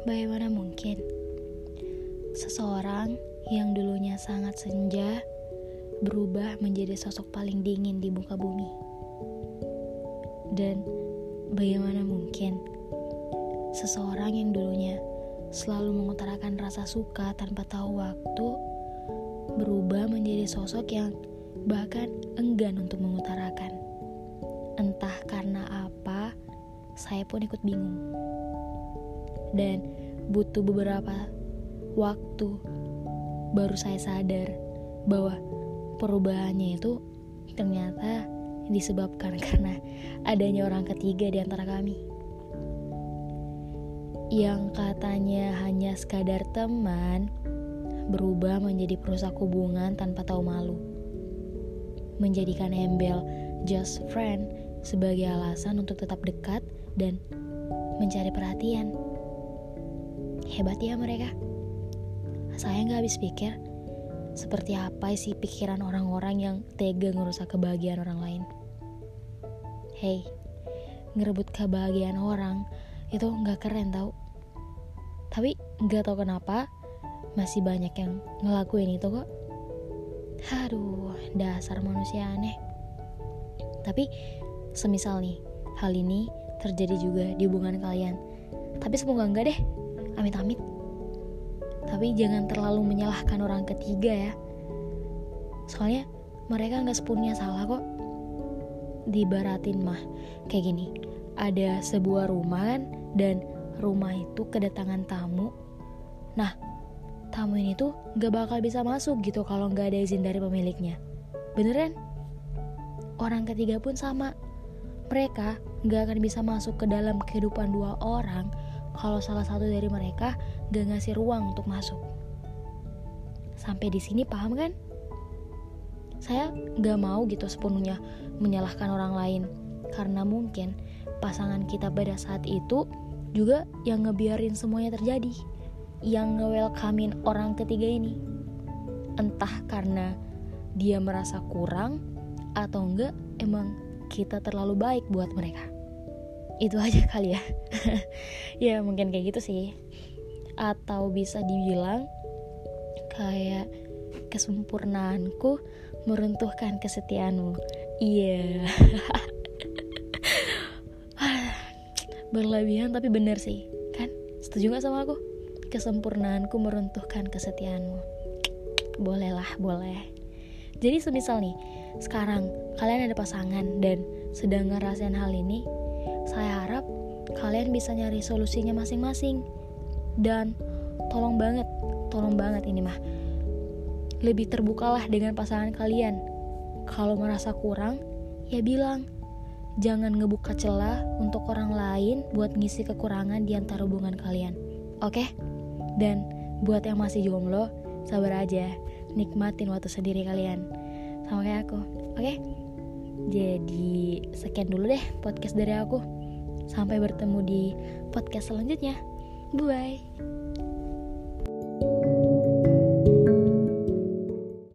Bagaimana mungkin seseorang yang dulunya sangat senja berubah menjadi sosok paling dingin di muka bumi? Dan bagaimana mungkin seseorang yang dulunya selalu mengutarakan rasa suka tanpa tahu waktu berubah menjadi sosok yang bahkan enggan untuk mengutarakan? Entah karena apa, saya pun ikut bingung. Dan butuh beberapa waktu baru saya sadar bahwa perubahannya itu ternyata disebabkan karena adanya orang ketiga di antara kami. Yang katanya hanya sekadar teman, berubah menjadi perusak hubungan tanpa tahu malu. Menjadikan embel just friend sebagai alasan untuk tetap dekat dan mencari perhatian. Hebat ya mereka. Saya nggak habis pikir seperti apa sih pikiran orang-orang yang tega ngerusak kebahagiaan orang lain. Hey, ngerebut kebahagiaan orang itu nggak keren tau. Tapi nggak tau kenapa masih banyak yang ngelakuin itu kok. Aduh, dasar manusia aneh. Tapi semisal nih, hal ini terjadi juga di hubungan kalian. Tapi semoga enggak deh amit-amit. Tapi jangan terlalu menyalahkan orang ketiga ya. Soalnya mereka nggak sepenuhnya salah kok. Dibaratin mah kayak gini. Ada sebuah rumah kan dan rumah itu kedatangan tamu. Nah tamu ini tuh nggak bakal bisa masuk gitu kalau nggak ada izin dari pemiliknya. Beneran orang ketiga pun sama. Mereka nggak akan bisa masuk ke dalam kehidupan dua orang kalau salah satu dari mereka gak ngasih ruang untuk masuk. Sampai di sini paham kan? Saya gak mau gitu sepenuhnya menyalahkan orang lain karena mungkin pasangan kita pada saat itu juga yang ngebiarin semuanya terjadi, yang nge-welcomein orang ketiga ini. Entah karena dia merasa kurang atau enggak emang kita terlalu baik buat mereka itu aja kali ya. Ya mungkin kayak gitu sih. Atau bisa dibilang kayak kesempurnaanku meruntuhkan kesetiaanmu. Iya. Berlebihan tapi bener sih. Kan? Setuju gak sama aku? Kesempurnaanku meruntuhkan kesetiaanmu. Bolehlah boleh. Jadi semisal nih sekarang kalian ada pasangan dan sedang ngerasain hal ini saya harap kalian bisa nyari solusinya masing-masing. Dan tolong banget, tolong banget ini mah. Lebih terbukalah dengan pasangan kalian. Kalau merasa kurang, ya bilang. Jangan ngebuka celah untuk orang lain buat ngisi kekurangan di antara hubungan kalian. Oke? Dan buat yang masih jomblo, sabar aja. Nikmatin waktu sendiri kalian. Sama kayak aku. Oke? Jadi sekian dulu deh podcast dari aku. Sampai bertemu di podcast selanjutnya. Bye.